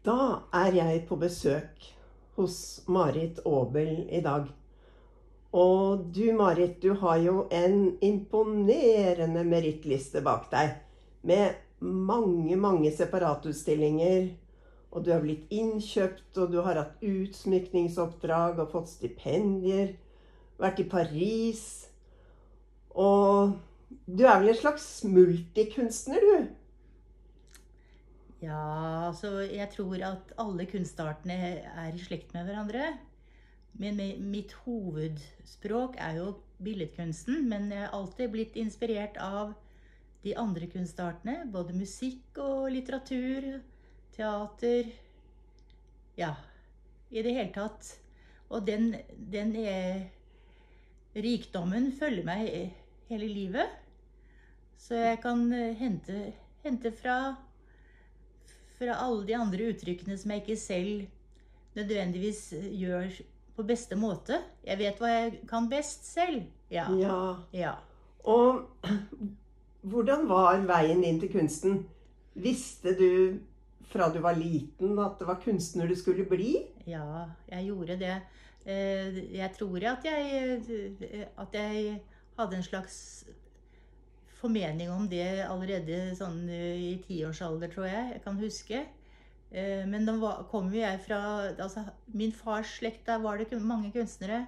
Da er jeg på besøk hos Marit Aabel i dag. Og du Marit, du har jo en imponerende merittliste bak deg. Med mange, mange separatutstillinger. Og du har blitt innkjøpt, og du har hatt utsmykningsoppdrag og fått stipendier. Vært i Paris. Og du er vel en slags multikunstner, du? Ja, altså jeg tror at alle kunstartene er i slekt med hverandre. Men mitt hovedspråk er jo billedkunsten, men jeg har alltid blitt inspirert av de andre kunstartene. Både musikk og litteratur, teater Ja, i det hele tatt. Og den, den er, rikdommen følger meg hele livet. Så jeg kan hente, hente fra fra alle de andre uttrykkene som jeg ikke selv nødvendigvis gjør på beste måte. Jeg vet hva jeg kan best selv. Ja. ja. ja. Og hvordan var veien inn til kunsten? Visste du fra du var liten at det var kunstner du skulle bli? Ja, jeg gjorde det. Eh, jeg tror at jeg, at jeg hadde en slags formening om det allerede sånn eh, i tiårsalder, tror jeg. Jeg kan huske. Eh, men da kom jo jeg fra altså, Min fars slekt, der var det mange kunstnere.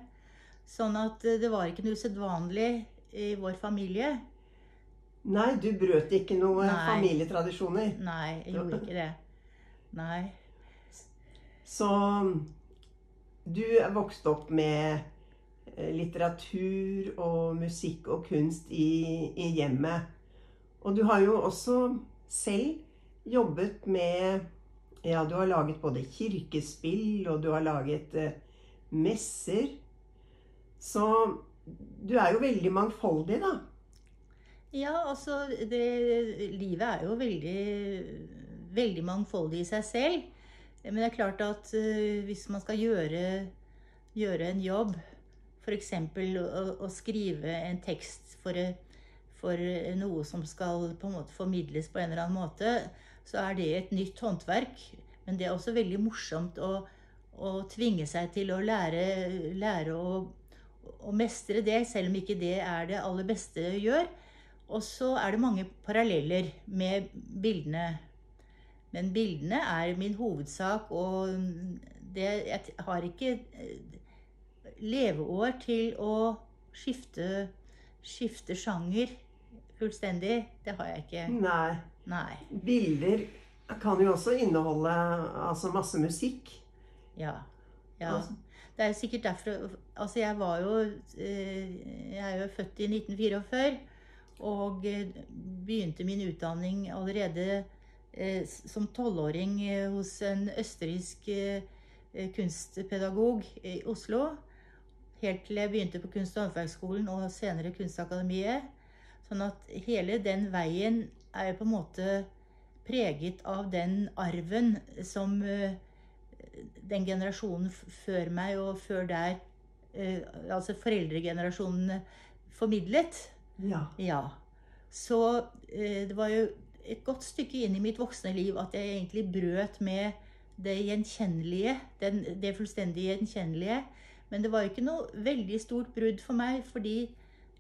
Sånn at eh, det var ikke noe usedvanlig i vår familie. Nei, du brøt ikke noen familietradisjoner? Nei, jeg gjorde ikke det. Nei. Så du er vokst opp med litteratur og musikk og kunst i, i, hjemmet. Og du har jo også selv jobbet med Ja, du har laget både kirkespill, og du har laget eh, messer. Så du er jo veldig mangfoldig, da. Ja, altså det, Livet er jo veldig, veldig mangfoldig i seg selv. Men det er klart at uh, hvis man skal gjøre, gjøre en jobb F.eks. Å, å skrive en tekst for, for, noe som skal på en måte formidles på en eller annen måte, så er det et nytt håndverk. Men det er også veldig morsomt å, å tvinge seg til å lære, lære å, å, mestre det, selv om ikke det er det aller beste å gjøre. Og så er det mange paralleller med bildene. Men bildene er min hovedsak, og det, jeg har ikke leveår til å skifte, skifte sjanger fullstendig. Det har jeg ikke. Nei. Nei. Bilder kan jo også inneholde altså masse musikk. Ja. ja. Altså. Det er sikkert derfor Altså, jeg var jo eh, Jeg er jo født i 1944 og eh, begynte min utdanning allerede eh, som tolvåring hos en østerriksk kunstpedagog i Oslo helt til jeg begynte på Kunst- og håndverksskolen og senere Kunstakademiet. Sånn at hele den veien er på en måte preget av den arven som uh, den generasjonen før meg og før der, uh, altså foreldregenerasjonen, formidlet. Ja. ja. Så uh, det var jo et godt stykke inn i mitt voksne liv at jeg egentlig brøt med det gjenkjennelige, den, det fullstendig gjenkjennelige. Men det var ikke noe veldig stort brudd for meg, fordi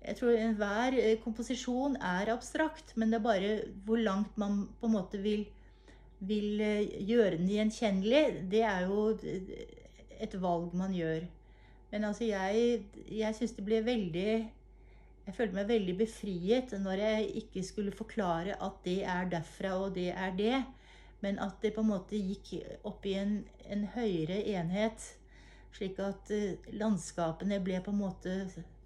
jeg tror enhver eh, komposisjon er abstrakt, men det er bare hvor langt man på en måte vil, vil eh, gjøre den gjenkjennelig. Det er jo et valg man gjør. Men altså, jeg, jeg syns det ble veldig Jeg følte meg veldig befriet når jeg ikke skulle forklare at det er derfra, og det er det. Men at det på en måte gikk opp i en, en høyere enhet slik at eh, landskapene ble på en måte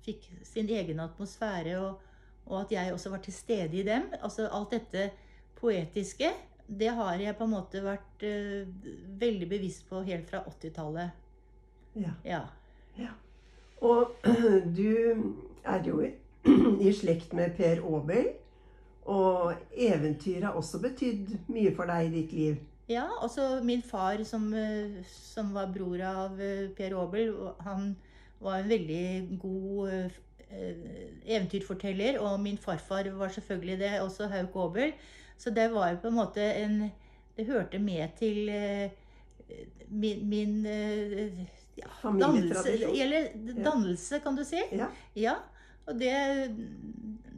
fikk sin egen atmosfære, og, og, at jeg også var til stede i dem. Altså alt dette poetiske, det har jeg på en måte vært uh, veldig bevisst på helt fra 80-tallet. Ja. ja. ja. Og du er jo i slekt med Per Aabel. Og eventyr har også betydd mye for deg i ditt liv. Ja, også min far, som, eh, som var bror av eh, Per Aabel, han var en veldig god eh, eventyrforteller. Og min farfar var selvfølgelig det, også Hauk Aabel. Så det var jo på en måte en det hørte med til min, min ja, dannelse, eller dannelse, kan du si. Ja. Ja, og det,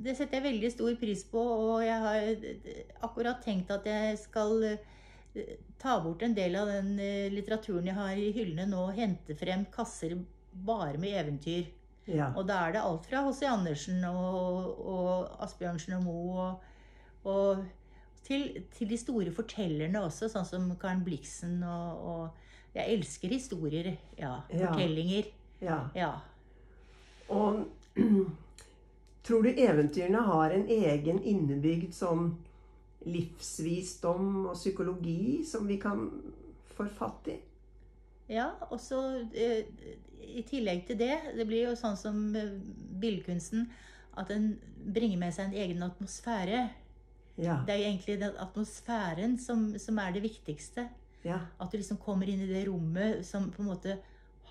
det setter jeg veldig stor pris på. Og jeg har akkurat tenkt at jeg skal ta bort en del av den eh, litteraturen jeg har i hyllene nå, og hente frem kasser bare med eventyr. ja. Og da er det alt fra H.C. Andersen og, og Asbjørnsen og Moe og, og til, til de store fortellerne også, sånn som Karen Blixen og, og Jeg elsker historier. Ja. Ja. Fortellinger. ja. Ja. Og tror du eventyrene har en egen innebygd sånn livsvisdom og psykologi som vi kan få fatt i? Ja, og så eh, i tillegg til det, det blir jo sånn som eh, billedkunsten, at den bringer med seg en egen atmosfære. Ja. Det er jo egentlig den atmosfæren som, som er det viktigste. ja. At du liksom kommer inn i det rommet som på en måte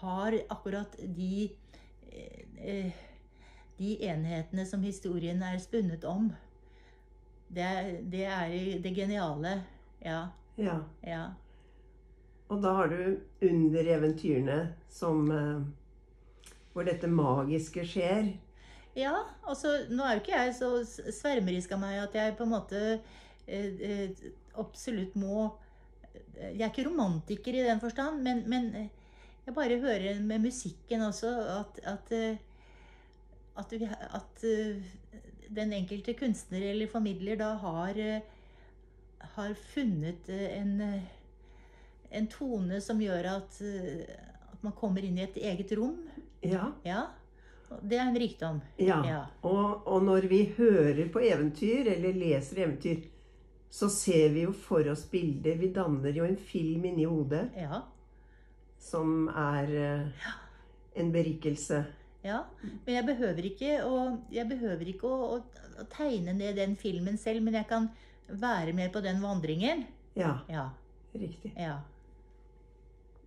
har akkurat de eh, De enhetene som historien er spunnet om. Det, det er det geniale. Ja. ja. Ja. Og da har du undereventyrene som eh, Hvor dette magiske skjer. Ja, altså nå er jo ikke jeg så svermerisk av meg at jeg på en måte eh, eh, absolutt må Jeg er ikke romantiker i den forstand, men, men eh, jeg bare hører med musikken også at at, eh, at, vi, at eh, den enkelte kunstner eller formidler da har eh, har funnet eh, en en tone som gjør at, at man kommer inn i et eget rom. Ja. Ja. Det er en rikdom. ja. Ja. Og, og når vi hører på eventyr eller leser eventyr, så ser vi jo for oss bilder. Vi danner jo en film inni hodet Ja. som er en berikelse. Ja. Men jeg behøver ikke, å, jeg behøver ikke å, å, å tegne ned den filmen selv, men jeg kan være med på den vandringen. Ja, Ja. riktig. Ja.